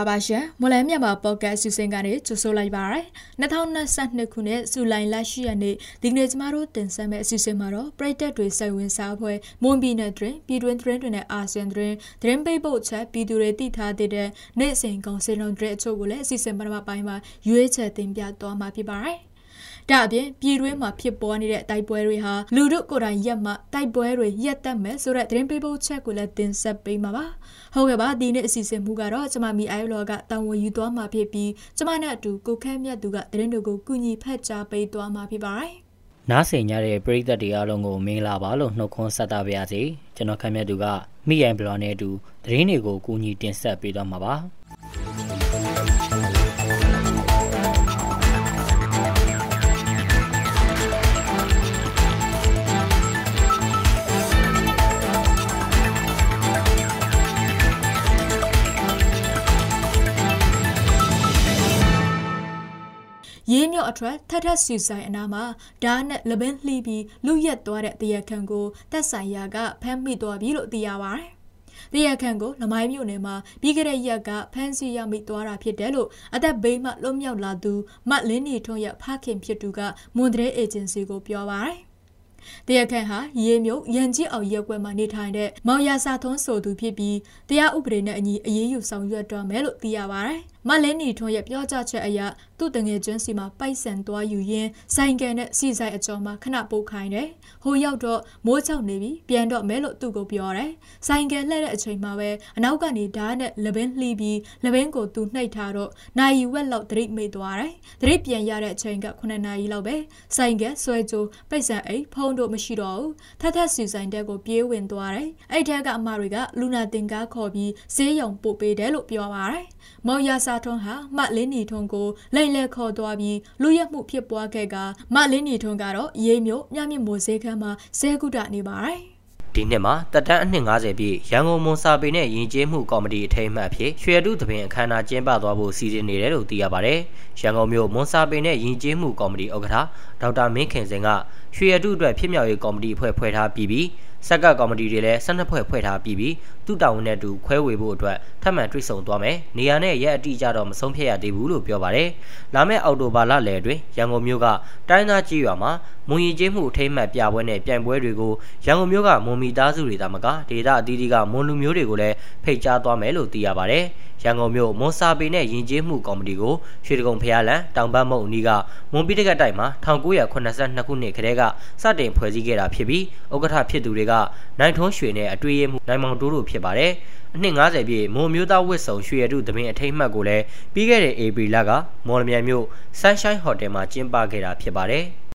လာပါရှင်မလန်မြန်မာပေါ့ကတ်အစီအစဉ်ကနေကြိုဆိုလိုက်ပါရယ်2022ခုနှစ်ဇူလိုင်လ10ရက်နေ့ဒီကနေ့ကျမတို့တင်ဆက်မယ့်အစီအစဉ်မှာတော့ပရိသတ်တွေစိတ်ဝင်စားဖွယ်မွန်ပြည်နယ်တွင်ပြည်တွင်းသတင်းတွေနဲ့အာဆီယံသတင်းသတင်းပိတ်ပုတ်ချက်ပြည်သူတွေသိထားတဲ့နေ့စဉ်ကောင်စီလုံးတွေအချို့ကိုလည်းအစီအစဉ်ပထမပိုင်းမှာရွေးချယ်တင်ပြသွားမှာဖြစ်ပါရယ် ဒါအပြင်ပြည်တွင်းမှာဖြစ်ပေါ်နေတဲ့တိုက်ပွဲတွေဟာလူတို့ကိုယ်တိုင်ရက်မှတိုက်ပွဲတွေရက်တက်မယ်ဆိုတဲ့သတင်းပေးပို့ချက်ကိုလည်းတင်ဆက်ပေးမှာပါဟုတ်ကဲ့ပါဒီနေ့အစီအစဉ်မှုကတော့ကျမမီအိုင်လောကတာဝန်ယူသွားမှာဖြစ်ပြီးကျမနဲ့အတူကိုခန့်မြတ်သူကသတင်းတွေကိုကုညီဖက်ကြားပေးသွားမှာဖြစ်ပါတယ်နားဆင်ကြတဲ့ပရိသတ်တွေအားလုံးကိုမင်္ဂလာပါလို့နှုတ်ခွန်းဆက်တာပါရစေကျွန်တော်ခန့်မြတ်သူကမိအိုင်ဘလော်နဲ့အတူသတင်းတွေကိုကုညီတင်ဆက်ပေးသွားမှာပါ ရေးမြော့အထွတ်ထထဆူဆိုင်အနာမှာဓာတ်နဲ့လပင်းလှီးပြီးလူရက်သွားတဲ့တရခန်ကိုတက်ဆိုင်ရာကဖမ်းမိသွားပြီလို့သိရပါတယ်။တရားခံကိုလမိုင်းမြို့နယ်မှာပြီးခဲ့တဲ့ရက်ကဖမ်းဆီးရမိသွားတာဖြစ်တယ်လို့အသက်ဘေးမှလွတ်မြောက်လာသူမတ်လင်းနေထွန်းရဲ့ဖခင်ဖြစ်သူကမွန်ဒရဲအေဂျင်စီကိုပြောပါတယ်။တရားခံဟာရေမြုပ်ရန်ကြီးအောင်ရက်ွက်မှာနေထိုင်တဲ့မောင်ရစာသွန်းဆိုသူဖြစ်ပြီးတရားဥပဒေနဲ့အညီအရေးယူဆောင်ရွက်တော့မယ်လို့သိရပါတယ်။မလင်းနီထွန်းရဲ့ပြောကြားချက်အရသူ့တငယ်ချင်းစီမှာပိုက်ဆံသွားယူရင်းဆိုင်ကယ်နဲ့စီဆိုင်အကျော်မှာခဏပုတ်ခိုင်းတယ်။ဟိုရောက်တော့မိုးချောက်နေပြီပြန်တော့မဲလို့သူ့ကိုပြောတယ်။ဆိုင်ကယ်လှည့်တဲ့အချိန်မှာပဲအနောက်ကနေဓာတ်နဲ့လပင်းလှီးပြီးလပင်းကိုသူနှိပ်ထားတော့နိုင်ဝက်လောက်တရိပ်မိတ်သွားတယ်။တရိပ်ပြန်ရတဲ့အချိန်က9နာရီလောက်ပဲ။ဆိုင်ကယ်ဆွဲကြိုးပိတ်ဆံအိတ်ဖုံးတို့မရှိတော့ဘူး။ထထစီဆိုင်တက်ကိုပြေးဝင်သွားတယ်။အဲ့ထက်ကအမတွေကလူနာတင်ကားခေါ်ပြီးဈေးရုံပို့ပေးတယ်လို့ပြောပါတယ်။မောင်ရစာထွန်းဟာမလင်းနီထွန်းကိုလိန်လဲခေါ်သွားပြီးလူရက်မှုဖြစ်ပွားခဲ့ကမလင်းနီထွန်းကတော့ရေးမျိုးမြမြမိုးဈေးခန်းမှာဇဲကုတနေပါတယ်ဒီနှစ်မှာတက်တန်းအနှစ်90ပြည့်ရန်ကုန်မွန်စာပေနဲ့ယဉ်ကျေးမှုကော်မတီအထိမ်းအမှတ်အဖြစ်ရွှေတုသဘင်အခမ်းအနားကျင်းပသွားဖို့စီစဉ်နေတယ်လို့သိရပါတယ်။ရန်ကုန်မြို့မွန်စာပေနဲ့ယဉ်ကျေးမှုကော်မတီဥက္ကဋ္ဌဒေါက်တာမင်းခင်စင်ကရွှေတုအတွက်ဖြစ်မြောက်ရေးကော်မတီအဖွဲ့ဖွဲ့ထားပြီးပြီးစက်ကကော်မတီတွေလည်း12ဖွဲ့ဖွဲ့ထားပြီးပြီး သူ့တာဝန်နဲ့တူခွဲဝေဖို့အတွက်ထပ်မံတွေ့ဆုံသွားမယ်။နေရာနဲ့ရက်အတိအကျတော့မဆုံးဖြတ်ရသေးဘူးလို့ပြောပါတယ်။လာမယ့်အောက်တိုဘာလလယ်အတွင်းရန်ကုန်မြို့ကတိုင်းသားကြီးရွာမှာမွန်ရည်ကျေးမှုအထိမ်းအမှတ်ပြပွဲနဲ့ပြိုင်ပွဲတွေကိုရန်ကုန်မြို့ကမွန်မီသားစုတွေသာမကဒေသအသီးသီးကမွန်လူမျိုးတွေကိုလည်းဖိတ်ကြားသွားမယ်လို့သိရပါတယ်။ရန်ကုန်မြို့မွန်စာပေနဲ့ယဉ်ကျေးမှုကော်မတီကိုရွှေတကုံဖျားလန်တောင်ပတ်မုတ်အနီးကမွန်ပိတကတိုက်မှာ1982ခုနှစ်ကတည်းကစတင်ဖွဲ့စည်းခဲ့တာဖြစ်ပြီးဥက္ကဋ္ဌဖြစ်သူတွေကနိုင်ထွန်းရွှေနဲ့အတွေ့အမှုနိုင်မောင်တိုးတို့ဖြစ်ပါတယ်အနှစ်90ပြည့်မွန်မျိုးသားဝစ်စုံရွှေရတုသမင်အထိတ်မှတ်ကိုလည်းပြီးခဲ့တဲ့ဧပြီလကမော်လမြိုင်မြို့ Sunshine Hotel မှာကျင်းပခဲ့တာဖြစ်ပါတယ်။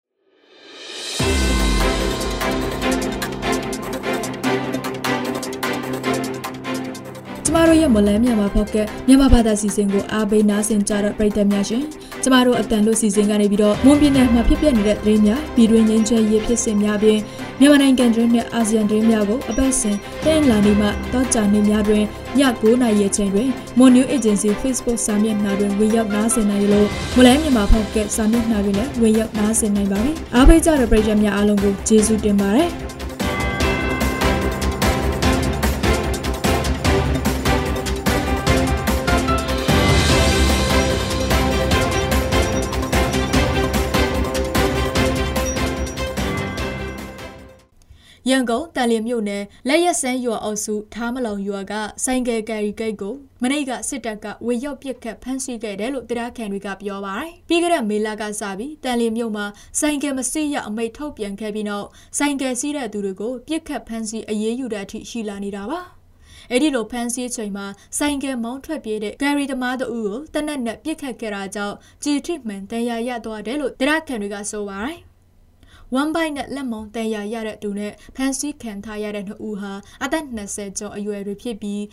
မတို့ရဲ့မလန်းမြန်မာဖောက်ကမြန်မာဘာသာစီစဉ်ကိုအားပေးနားဆင်ကြတဲ့ပရိသတ်များရှင်ကျမတို့အတန်လို့စီစဉ်ကနေပြီးတော့မွန်ပြည်နယ်မှာဖြစ်ပျက်နေတဲ့သတင်းများပြည်တွင်းငင်းချဲရေးဖြစ်စဉ်များပြင် မြန်မာနိုင်ငံတွင်းနဲ့အာဆီယံတွင်းများကိုအပတ်စဉ်တင်လာနေမှတောကြာနေများတွင်ည9:00နာရီအချိန်တွင် Mon New Agency Facebook စာမျက်နှာတွင်ဝင်ရောက်နားဆင်နိုင်လို့မလန်းမြန်မာဖောက်ကစာမျက်နှာတွင်လည်းဝင်ရောက်နားဆင်နိုင်ပါပြီအားပေးကြတဲ့ပရိသတ်များအားလုံးကိုကျေးဇူးတင်ပါတယ် န်ကုန်တန်လျင်မြို့နယ်လက်ရက်စန်းရွာအုပ်စုထားမလောင်ရွာကဆိုင်ကယ်ကယ်ရီဂိတ်ကိုမနေ့ကစစ်တပ်ကဝေရောက်ပစ်ခတ်ဖမ်းဆီးခဲ့တယ်လို့တရားခံတွေကပြောပါတယ်။ပြီးခဲ့တဲ့မေလကစပြီးတန်လျင်မြို့မှာဆိုင်ကယ်မစီးရအမိတ်ထုတ်ပြန်ခဲ့ပြီးနောက်ဆိုင်ကယ်စီးတဲ့သူတွေကိုပစ်ခတ်ဖမ်းဆီးအရေးယူတဲ့အထိရှိလာနေတာပါ။အဲ့ဒီလိုဖမ်းဆီးချိန်မှာဆိုင်ကယ်မောင်းထွက်ပြေးတဲ့ဂယ်ရီသမားတို့ကိုတနက်နဲ့ပြစ်ခတ်ခဲ့တာကြောင့်ဂျီထရစ်မန်တရားရသွားတယ်လို့တရားခံတွေကဆိုပါတယ်။ ဝမ်ဘိုက်နဲ့လက်မောင်းတန်ရာရတဲ့သူနဲ့ဖန်ဆီးခံထားရတဲ့နှစ်ဦးဟာအသက်20ကျော်အရွယ်တွေဖြစ်ပြီး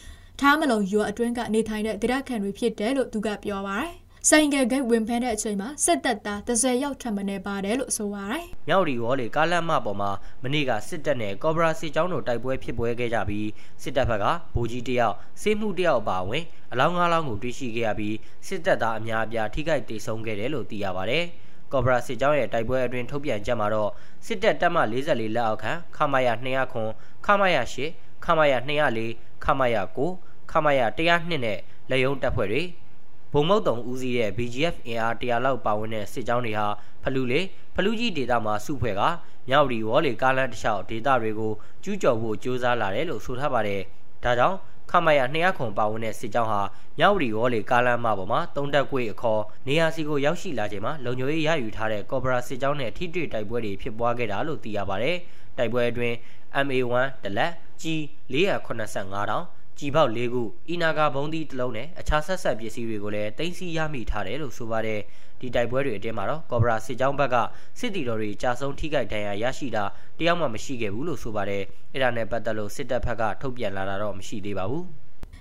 ထားမလုံးရွာအတွင်းကနေထိုင်တဲ့ဒေသခံတွေဖြစ်တယ်လို့သူကပြောပါတယ်။ဆိုင်ကယ်ဂိတ်ဝင်ဖမ်းတဲ့အချိန်မှာစစ်တပ်သား30ရောက်ထပ်မနေပါတယ်လို့ဆိုပါတယ်။မြောက်ရီဝေါ်လေကားလမ်းမပေါ်မှာမနေ့ကစစ်တပ်နဲ့ကော်ဘရာစစ်ကြောင်းတို့တိုက်ပွဲဖြစ်ပွဲခဲ့ကြပြီးစစ်တပ်ဘက်ကဗိုလ်ကြီးတယောက်စေမှုတယောက်အပါအဝင်အလောင်းငါးလောင်းကိုတွေ့ရှိခဲ့ရပြီးစစ်တပ်သားအများအပြားထိခိုက်ဒေဆုံးခဲ့တယ်လို့သိရပါတယ်။ ကော်ဘရာစစ်ကြောင်းရဲ့တိုက်ပွဲအတွင်းထုတ်ပြန်ချက်မှာတော့စစ်တပ်တပ်မ44လက်အောက်ခံခမာယာ200ခွန်ခမာယာ8ခမာယာ204ခမာယာ9ခမာယာ102နဲ့လက်ယုံတပ်ဖွဲ့တွေဘုံမုတ်တုံဦးစီးတဲ့ BGF အင်အား100လောက်ပါဝင်တဲ့စစ်ကြောင်းတွေဟာဖလူလေဖလူကြီးဒေသမှာစုဖွဲ့ကမြောက်ရီဝေါ်လီကားလန်တလျှောက်ဒေသတွေကိုကျူးကျော်ဖို့ကြိုးစားလာတယ်လို့ဆိုထားပါတယ်။ဒါကြောင့် ခမရ200ခုပါဝင်တဲ့စစ်ကြောင်းဟာမြောက်ရီဝေါ်လီကားလန်မပေါ်မှာတုံးတက်ကွေအခေါ်နေရာစီကိုရောက်ရှိလာချိန်မှာလုံခြုံရေးရယူထားတဲ့ကော်ဘရာစစ်ကြောင်းနဲ့ထိတွေ့တိုက်ပွဲတွေဖြစ်ပွားခဲ့တာလို့သိရပါတယ်။တိုက်ပွဲအတွင်း MA1 တလက် G 485တောင်ကြည်ပေါက်၄ခုအီနာဂါဘုံသီးတစ်လုံးနဲ့အခြားဆက်ဆက်ပစ္စည်းတွေကိုလည်းတင်စီရမိထားတယ်လို့ဆိုပါတယ် ဒီတိုက်ပွဲတွေအတင်းမှာတော့ကော်ဘရာစစ်ကြောင်းဘက်ကစစ်တီတော်တွေကြာဆုံးထိခိုက်ဒဏ်ရာရရှိတာတယောက်မှမရှိခဲ့ဘူးလို့ဆိုပါတယ်အဲ့ဒါနဲ့ပတ်သက်လို့စစ်တပ်ဘက်ကထုတ်ပြန်လာတာတော့မရှိသေးပါဘူး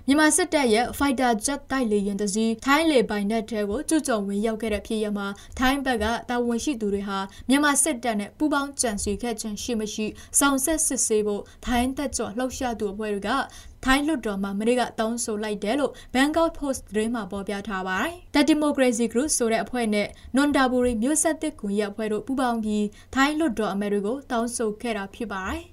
မြန်မာစစ်တပ်ရဲ့ Fighter Jet တိုက်လေယာဉ်တစ်စီးထိုင်းလေပိုင်နက်ထဲကိုကျူးကျော်ဝင်ရောက်ခဲ့တဲ့ဖြစ်ရပ်မှာထိုင်းဘက်ကတာဝန်ရှိသူတွေဟာမြန်မာစစ်တပ်နဲ့ပူးပေါင်းကြံစည်ခဲ့ခြင်းရှိမရှိစောင့်ဆက်စစ်ဆေးဖို့ထိုင်းတပ်ကြော်လှုပ်ရှားသူအဖွဲ့တွေကထိုင်းလွှတ်တော်မှာမနေ့ကတောင်းဆိုလိုက်တယ်လို့ Bangkok Post သတင်းမှာပေါ်ပြထားပါတယ်။ The Democracy Group ဆိုတဲ့အဖွဲ့နဲ့ Nondaburi မြို့ဆက်တစ်ကွန်ရက်အဖွဲ့တို့ပူးပေါင်းပြီးထိုင်းလွှတ်တော်အမတ်တွေကိုတောင်းဆိုခဲ့တာဖြစ်ပါတယ်။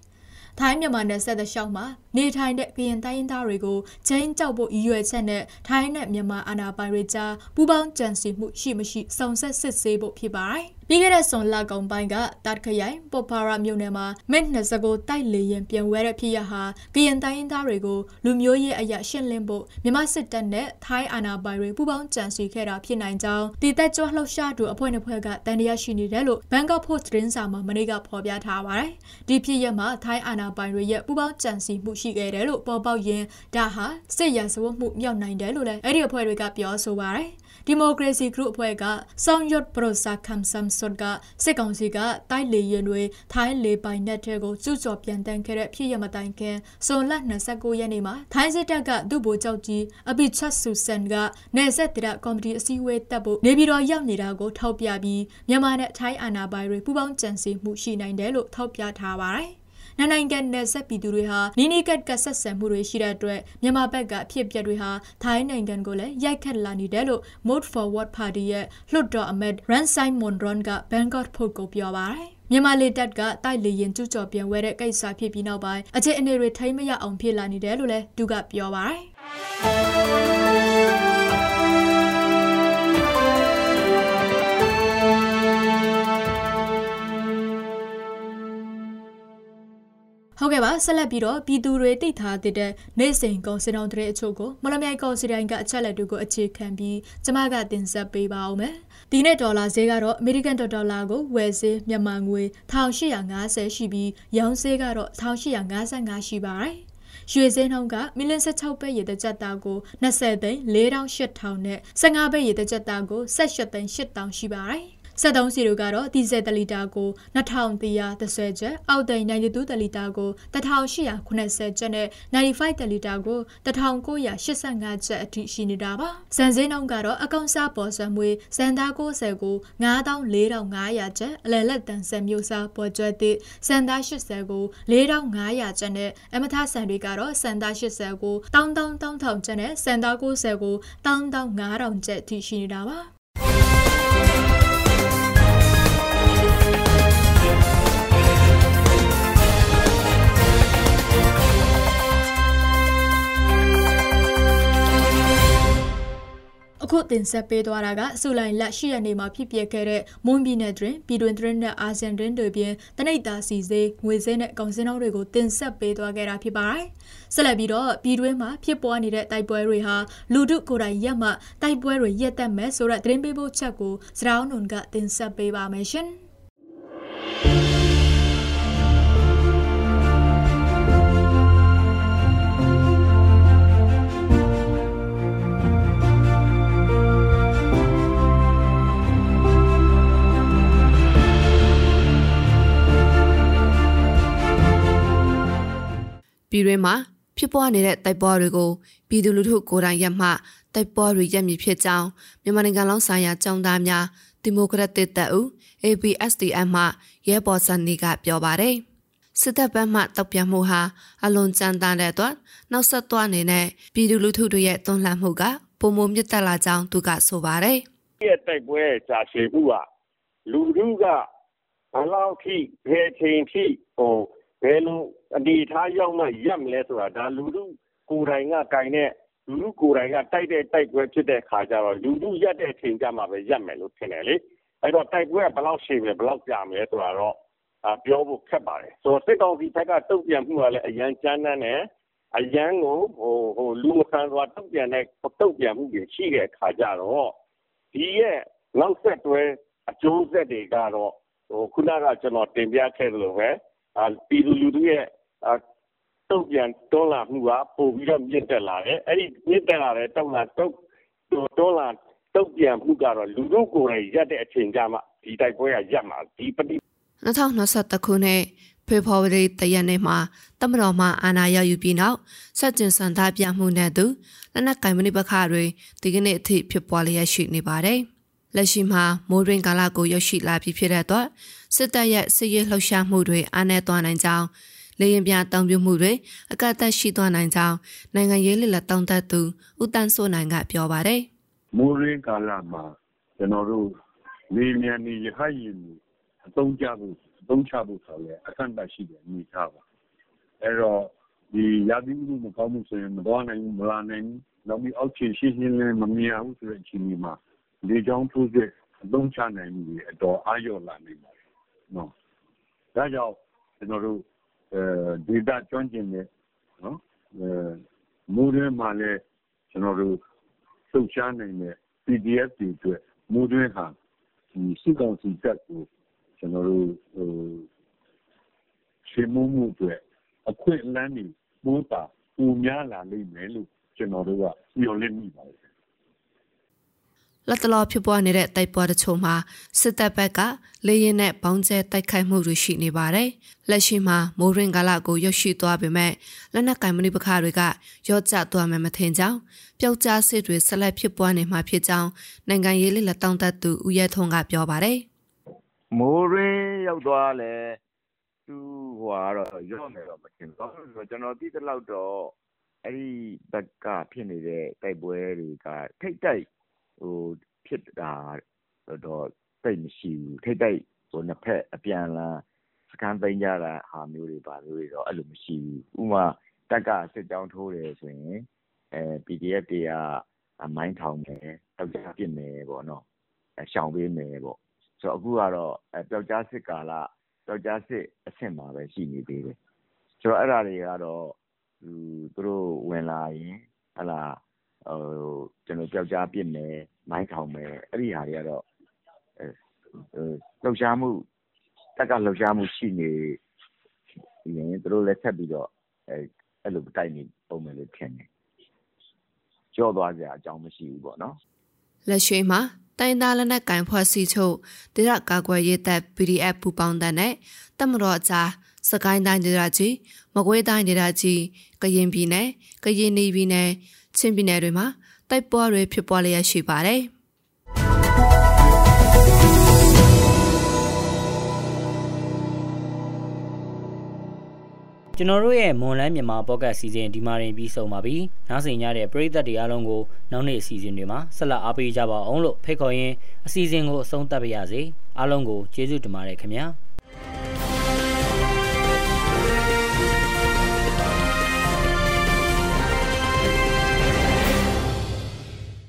ထိုင်းမြန်မာနယ်စပ်တလျှောက်မှာနေထိုင်တဲ့ကရင်တိုင်းရင်းသားတွေကိုချင်းကြောက်ဖို့ရည်ရွယ်ချက်နဲ့ထိုင်းနဲ့မြန်မာအာဏာပိုင်တွေကြားပူးပေါင်းကြံစည်မှုရှိမရှိစုံစက်စစ်ဆေးဖို့ဖြစ်ပါတယ်။ပြီးခဲ့တဲ့ဇွန်လကုန်ပိုင်းကတတ်ခရိုင်ပေါ်ပါရာမြို့နယ်မှာမက်29တိုက်လေရင်ပြန်ဝဲတဲ့ဖြစ်ရဟာကရင်တိုင်းရင်းသားတွေကိုလူမျိုးရေးအရာရှင်းလင်းဖို့မြန်မာစစ်တပ်နဲ့ထိုင်းအာဏာပိုင်တွေပူးပေါင်းကြံစည်ခဲ့တာဖြစ်နိုင်ကြောင်းတည်သက်ကြွလှုပ်ရှားသူအဖွဲ့နှစ်ဖွဲ့ကတန်တရားရှိနေတယ်လို့ Bangkok Post သတင်းစာမှာမနေ့ကဖော်ပြထားပါတယ်။ဒီဖြစ်ရမှာထိုင်းအာဏာပိုင်တွေရဲ့ပူးပေါင်းကြံစည်မှုရှိခဲ့တယ်လို့ပေါ်ပေါက်ရင်ဒါဟာစစ်ရာဇဝတ်မှုမြောက်နိုင်တယ်လို့လည်းအဲ့ဒီအဖွဲ့တွေကပြောဆိုပါတယ်။ဒီမိုကရေစီဂရုအဖွဲ့ကစောင်းရွတ်ပရိုစာခမ်ဆမ်ဆွတ်ကစစ်ကောင်စီကတိုက်လေရင်တွေထိုင်းလေပိုင်နက်ထဲကိုကျူးကျော်ပြန်တန်းခဲ့တဲ့ဖြစ်ရမတိုင်ခင်ဇွန်လ29ရက်နေ့မှာထိုင်းစစ်တပ်ကဒုဗိုလ်ချုပ်ကြီးအဘိချတ်ဆူဆန်ကနေဆက်တရကော်မတီအစည်းအဝေးတက်ဖို့နေပြည်တော်ရောက်နေတာကိုထောက်ပြပြီးမြန်မာနဲ့ထိုင်းအာဏာပိုင်တွေပူးပေါင်းကြံစည်မှုရှိနိုင်တယ်လို့ထောက်ပြထားပါတယ် နှစ်နိုင်ငံနယ်စပ်ပြည်သူတွေဟာနီးနီးကပ်ကပ်ဆက်ဆံမှုတွေရှိတဲ့အတွက်မြန်မာဘက်ကအဖြစ်အပျက်တွေဟာထိုင်းနိုင်ငံကိုလည်းရိုက်ခတ်လာနေတယ်လို့ Mode Forward Party ရဲ့လွှတ်တော်အမတ် Ransai Mondron က Bangkok Post ကိုပြောပါတယ်မြန်မာလေတပ်ကတိုက်လေရင်ကျူးကျော်ပြန်ဝဲတဲ့ကိစ္စဖြစ်ပြီးနောက်ပိုင်းအခြေအနေတွေထိမ့်မရအောင်ဖြစ်လာနေတယ်လို့လည်းသူကပြောပါတယ် ဟုတ်ကဲ့ပါဆက်လက်ပြီးတော့ပြည်သူတွေသိထားတဲ့နေ့စဉ်ကုန်စည်တော်တဲ့အချို့ကိုမလမြိုင်ကုန်စည်တိုင်းကအချက်လက်တွေကိုအခြေခံပြီးကျမကတင်ဆက်ပေးပါအောင်မယ်။ဒီနေ့ဒေါ်လာဈေးကတော့အမေရိကန်ဒေါ်လာကိုဝယ်ဈေးမြန်မာငွေ1850ရှိပြီးရောင်းဈေးကတော့1855ရှိပါတယ်။ရွှေစင်းနှုန်းကမီလ16ပဲရေတကြက်သားကို20သိန်း4800နဲ့15ပဲရေတကြက်သားကို18သိန်း8000ရှိပါတယ်။ 73စီတို့ကတော့ဒီဇယ်တလီတာကို2330ကျပ်အောက်တိန်92တလီတာကို1880ကျပ်နဲ့95တလီတာကို1985ကျပ်အထိရှိနေတာပါစံစင်းနှုန်းကတော့အကောင့်စားပေါ်ဆွမ်းမွေးစံသား90ကို94,500ကျပ်အလယ်လက်တန်စံမျိုးစားပေါ်ကျွဲသည့်စံသား80ကို4,500ကျပ်နဲ့အမထဆန်တွေကတော့စံသား80ကို1,000ကျပ်နဲ့စံသား90ကို1,500ကျပ်အထိရှိနေတာပါ အခုတင်ဆက်ပေးသွားတာကစူလိုင်လက်ရှိရနေမှာဖြစ်ပျက်ခဲ့တဲ့မွန်ပြည်နယ်တွင်ပြည်တွင်သတင်းနဲ့အာဆီယံတွင်တွေပြင်တနိတ်တာစီစေးငွေစင်းနဲ့ကောင်စင်းတော်တွေကိုတင်ဆက်ပေးသွားခဲ့တာဖြစ်ပါတယ်။ဆက်လက်ပြီးတော့ပြည်တွင်းမှာဖြစ်ပွားနေတဲ့တိုက်ပွဲတွေဟာလူထုကိုယ်တိုင်ရက်မှတိုက်ပွဲတွေရက်တက်မဲ့ဆိုတဲ့သတင်းပေးပို့ချက်ကိုစရောင်းနွန်ကတင်ဆက်ပေးပါမယ်ရှင်။ ပြည်တွင်းမှာဖြစ်ပွားနေတဲ့တိုက်ပွဲတွေကိုပြည်သူလူထုကိုယ်တိုင်ရမှတိုက်ပွဲတွေရပ်မည်ဖြစ်ကြောင်းမြန်မာနိုင်ငံလုံးဆိုင်ရာចောင်းသားများဒီမိုကရက်တစ်တပ်ဦး ABSDM မှရဲဘော်စံနေကပြောပါတယ်စစ်တပ်ဘက်မှတောက်ပြမှုဟာအလွန်ကြမ်းတမ်းတဲ့အတွက်နောက်ဆက်တွားအနေနဲ့ပြည်သူလူထုတို့ရဲ့သွန်လှန်မှုကပုံမမြင့်တက်လာကြောင်းသူကဆိုပါတယ်။ရဲ့တိုက်ပွဲကြာရှည်မှုကလူထုကဘလောက်ထိဘယ်ချိန်ထိဟို ဘယ်လိုအနေထားရောက်မှရပ်မလဲဆိုတာဒါလူထုကိုယ်တိုင်ကကင်တဲ့လူလူကိုယ်တိုင်ကတိုက်တဲ့တိုက်ပွဲဖြစ်တဲ့ခါကျတော့လူလူရက်တဲ့အချိန်ကြမှာပဲရက်မယ်လို့ထင်တယ်လေအဲ့တော့တိုက်ပွဲကဘယ်လောက်ရှည်မယ်ဘယ်လောက်ကြာမယ်ဆိုတာတော့ပြောဖို့ခက်ပါတယ်ဆိုတော့စစ်ကောင်စီဘက်ကတုတ်ပြန်မှုကလည်းအရန်ကြမ်းတမ်းတယ်အရန်ကိုဟိုဟိုလူမခံစွာတုတ်ပြန်တဲ့တုတ်ပြန်မှုတွေရှိတဲ့ခါကျတော့ဒီရဲ့နောက်ဆက်တွဲအကျိုးဆက်တွေကတော့ဟိုခုနကကျွန်တော်တင်ပြခဲ့သလိုပဲအာ ပြည်သူလူထုရဲ့တုတ်ပြန်တွန်းလာမှုကပိုပြီးတော့မြင့်တက်လာတယ်အဲ့ဒီမြင့်တက်လာတဲ့တုတ်လာတုတ်တွန်းလာတုတ်ပြန်မှုကတော့လူထုကိုယ်တိုင်ရက်တဲ့အချိန်ကြမှာဒီတိုက်ပွဲကရက်မှာဒီပဋိ2021ခုနှစ်ဖေဖော်ဝါရီတရက်နေ့မှာတမတော်မှအာဏာရယူပြီးနောက်ဆက်ကျင်စံသားပြမှုနဲ့သူလက်နက်ကင်မနိပခတွေဒီကနေ့အထိဖြစ်ပွားလျက်ရှိနေပါတယ်။လက်ရှိမှာမိုးရင်းကာလကိုရောက်ရှိလာပြီးဖြစ်တဲ့အတွက် စစ်တပ်ရဲ့စစ်ရေးလှုပ်ရှားမှုတွေအားနည်းသွားနိုင်ကြောင်းလေရင်ပြတောင်ပြမှုတွေအကန့်အသတ်ရှိသွားနိုင်ကြောင်းနိုင်ငံရေးလက်လက်တောင်းတသူဦးတန်းစိုးနိုင်ကပြောပါတယ်။မိုးရင်းကာလမှာကျွန်တော်တို့လေမြန်နေရဟရင်အသုံးချဖို့အသုံးချဖို့ဆိုရဲအခန့်တရှိတယ်မိသားပါအဲ့တော့ဒီရာသီဥတုမကောင်းမှုဆိုရင်မတော်နိုင်ဘူးမလာနိုင်ဘူးနောက်ပြီးအောက်ခြေရှင်းရှင်းလင်းမမြင်ဘူးဆိုတဲ့အချိန်မှာလေကြောင်းထိုးစစ်အသုံးချနိုင်မှုတွေအတော်အားရော့လာနေပါတယ် နော်ဒါကြောင့်ကျွန်တော်တို့အဲဒေတာကျွမ်းကျင်တဲ့နော်အဲမူရင်းမှာလည်းကျွန်တော်တို့လှုပ်ရှားနိုင်တဲ့ PDF တွေအတွက်မူရင်းဟာဒီစစ်ကောင်စီတပ်ကိုကျွန်တော်တို့ဟိုရှင်းမှုမှုအတွက်အခွင့်အလမ်းတွေပိုးတာပူများလာလိမ့်မယ်လို့ကျွန်တော်တို့ကမျှော်လင့်မိပါတယ် လက်တလောဖြစ်ပွားနေတဲ့တိုက်ပွဲတချို့မှာစစ်တပ်ဘက်ကလေရင်နဲ့ဘောင်းကျဲတိုက်ခိုက်မှုတွေရှိနေပါတယ်။လက်ရှိမှာမိုးရင်ကာလကိုရွှေ့ရှိသွားပေမဲ့လက်နက်ကင်မဏိပခတွေကရော့ကျသွားမယ်မထင်ကြောင်းပျောက်ကြားစစ်တွေဆက်လက်ဖြစ်ပွားနေမှာဖြစ်ကြောင်းနိုင်ငံရေးလက်လက်တောင်းတသူဦးရဲထွန်းကပြောပါတယ်။မိုးရင်းရောက်သွားလဲသူဟိုကတော့ရော့မယ်တော့မထင်ဘူး။ဆိုတော့ကျွန်တော်သိတဲ့လောက်တော့အဲ့ဒီဘက်ကဖြစ်နေတဲ့တိုက်ပွဲတွေကထိတ်တိုက် ဟိုဖြစ်တာတော့တိတ်မရှိဘူးထိတ်တိုက်ဟိုနှစ်ဖက်အပြန်လာစကန်သိမ်းကြတာဟာမျိုးတွေပါမျိုးတွေတော့အဲ့လိုမရှိဘူးဥမာတက်ကစစ်ကြောင်းထိုးတယ်ဆိုရင်အဲ PDF တွေကမိုင်းထောင်မယ်တောက်ကြပြစ်မယ်ပေါ့နော်အရှောင်ပေးမယ်ပေါ့ဆိုတော့အခုကတော့အဲပျောက်ကြားစစ်ကာလပျောက်ကြားစစ်အဆင့်မှာပဲရှိနေသေးတယ်ဆိုတော့အဲ့ဒါတွေကတော့သူတို့ဝင်လာရင်ဟလာ ဟိုကျွန်တော်ကြောက်ကြားပြစ်မယ် မိုင်းထောင်မယ် အဲ့ဒီဟာတွေကတော့အဲလှုပ်ရှားမှုတက်က လှုပ်ရှားမှုရှိနေရင် သူတို့လည်း ဆက်ပြီးတော့ အဲအဲ့လို တိုက်နေပုံမယ်လို့ထင်တယ်ကြော့သွားကြအကြောင်းမရှိဘူးပေါ့နော် လက်ရှိမှာ တိုင်းသားလက်နက်ကင်ဖွဲ့စည်းချုပ်ဒေသကာကွယ်ရေးတပ် PDF ပူပေါင်းတဲ့နဲ့တမတော်အကြားစကိုင်းတိုင်းဒေသကြီး မကွေးတိုင်းဒေသကြီး ကရင်ပြည်နယ် ကရင်ပြည်နယ် ချင်းပြည်နယ်တွေမှာတိုက်ပွဲတွေဖြစ်ပွားလျက်ရှိပါတယ်။ကျွန်တော်တို့ရဲ့မွန်လန်းမြန်မာပေါ့ကတ်စီစဉ်ဒီမှာရင်ပြီးဆုံးပါပြီ။နားဆင်ကြတဲ့ပရိသတ်တွေအားလုံးကိုနောက်နေ့အစီအစဉ်တွေမှာဆက်လက်အားပေးကြပါအောင်လို့ဖိတ်ခေါ်ရင်းအစီအစဉ်ကိုအဆုံးသတ်ပါရစေ။အားလုံးကိုကျေးဇူးတင်ပါတယ်ခင်ဗျာ။